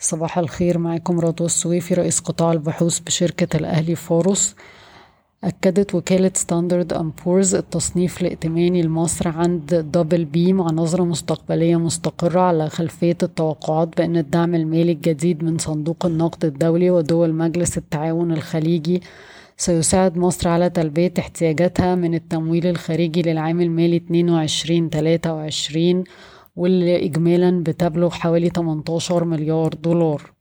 صباح الخير معاكم رضوى السويفي رئيس قطاع البحوث بشركة الأهلي فاروس أكدت وكالة ستاندرد أند بورز التصنيف الائتماني لمصر عند double B مع نظرة مستقبلية مستقرة على خلفية التوقعات بأن الدعم المالي الجديد من صندوق النقد الدولي ودول مجلس التعاون الخليجي سيساعد مصر على تلبية احتياجاتها من التمويل الخارجي للعام المالي 22-23 واللي إجمالا بتبلغ حوالي 18 مليار دولار.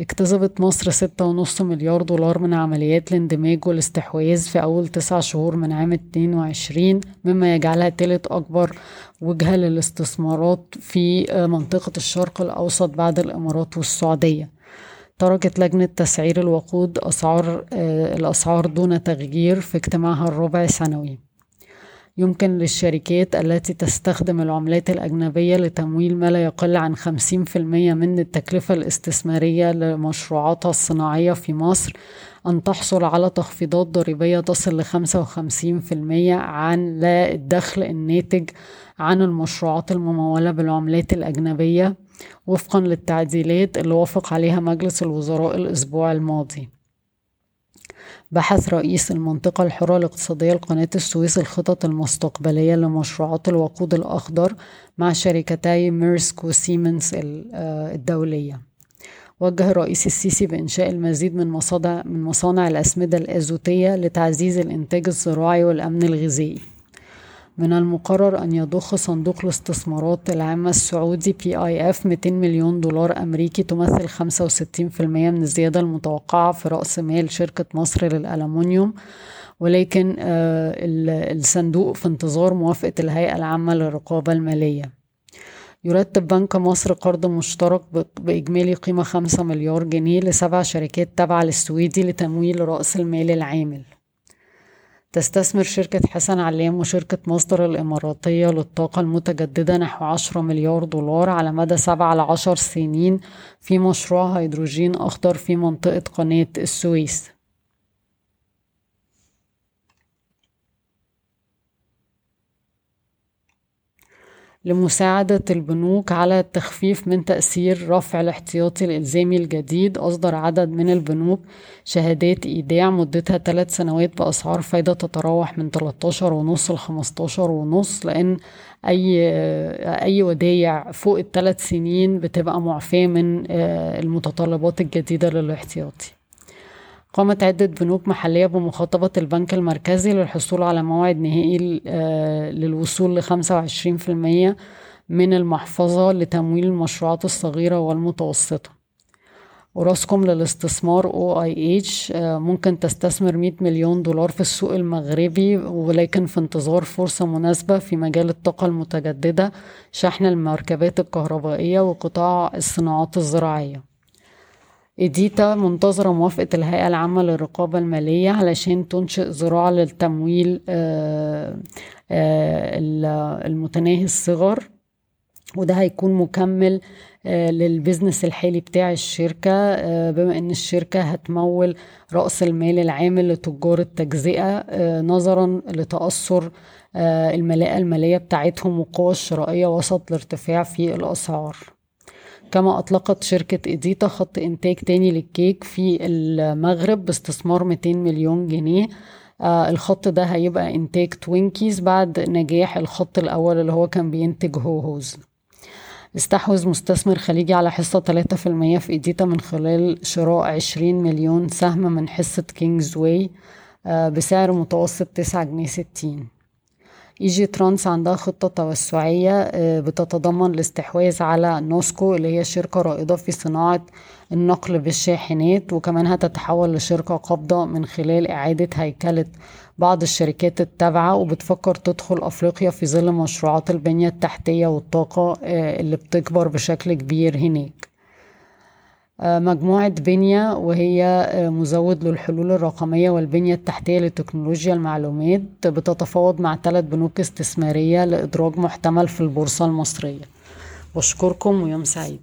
اكتسبت مصر ستة ونص مليار دولار من عمليات الاندماج والاستحواذ في أول تسع شهور من عام 22 مما يجعلها تالت أكبر وجهة للاستثمارات في منطقة الشرق الأوسط بعد الإمارات والسعودية. تركت لجنة تسعير الوقود أسعار الأسعار دون تغيير في اجتماعها الربع سنوي. يمكن للشركات التي تستخدم العملات الأجنبية لتمويل ما لا يقل عن 50% من التكلفة الاستثمارية لمشروعاتها الصناعية في مصر أن تحصل على تخفيضات ضريبية تصل ل 55% عن لا الدخل الناتج عن المشروعات الممولة بالعملات الأجنبية. وفقا للتعديلات اللي وافق عليها مجلس الوزراء الأسبوع الماضي. بحث رئيس المنطقة الحرة الاقتصادية لقناة السويس الخطط المستقبلية لمشروعات الوقود الأخضر مع شركتي ميرسك وسيمنز الدولية. وجه الرئيس السيسي بإنشاء المزيد من مصانع من مصانع الأسمدة الأزوتية لتعزيز الإنتاج الزراعي والأمن الغذائي. من المقرر أن يضخ صندوق الاستثمارات العامة السعودي PIF 200 مليون دولار أمريكي تمثل 65% من الزيادة المتوقعة في رأس مال شركة مصر للألمنيوم ولكن الصندوق في انتظار موافقة الهيئة العامة للرقابة المالية. يرتب بنك مصر قرض مشترك بإجمالي قيمة 5 مليار جنيه لسبع شركات تابعة للسويدي لتمويل رأس المال العامل. تستثمر شركة حسن علام وشركة مصدر الإماراتية للطاقة المتجددة نحو عشرة مليار دولار على مدى سبع لعشر سنين في مشروع هيدروجين أخضر في منطقة قناة السويس. لمساعدة البنوك على التخفيف من تأثير رفع الاحتياطي الإلزامي الجديد أصدر عدد من البنوك شهادات إيداع مدتها ثلاث سنوات بأسعار فايدة تتراوح من 13 ونص ل 15 ونص لأن أي أي ودايع فوق الثلاث سنين بتبقى معفاة من المتطلبات الجديدة للاحتياطي. قامت عدة بنوك محلية بمخاطبة البنك المركزي للحصول على موعد نهائي للوصول لخمسة وعشرين في المية من المحفظة لتمويل المشروعات الصغيرة والمتوسطة. وراسكم للاستثمار OIH ممكن تستثمر 100 مليون دولار في السوق المغربي ولكن في انتظار فرصة مناسبة في مجال الطاقة المتجددة شحن المركبات الكهربائية وقطاع الصناعات الزراعية. إديتا منتظرة موافقة الهيئة العامة للرقابة المالية علشان تنشئ ذراع للتمويل المتناهي الصغر. وده هيكون مكمل للبزنس الحالي بتاع الشركة بما إن الشركة هتمول رأس المال العامل لتجار التجزئة نظرا لتأثر الملاءة المالية بتاعتهم والقوة الشرائية وسط الارتفاع في الأسعار. كما أطلقت شركة إديتا خط إنتاج تاني للكيك في المغرب باستثمار 200 مليون جنيه. آه الخط ده هيبقى إنتاج Twinkies بعد نجاح الخط الأول اللي هو كان بينتج HoHos. استحوذ مستثمر خليجي على حصة 3% في Edita من خلال شراء 20 مليون سهم من حصة Kingsway بسعر متوسط 9 جنيه 60 Egytrans عندها خطة توسعية بتتضمن الاستحواذ على NOSCO اللي هي شركة رائدة في صناعة النقل بالشاحنات وكمان هتتحول لشركة قابضة من خلال إعادة هيكلة بعض الشركات التابعة وبتفكر تدخل أفريقيا في ظل مشروعات البنية التحتية والطاقة اللي بتكبر بشكل كبير هناك. مجموعة بنية وهي مزود للحلول الرقمية والبنية التحتية لتكنولوجيا المعلومات بتتفاوض مع ثلاث بنوك استثمارية لإدراج محتمل في البورصة المصرية. بشكركم ويوم سعيد.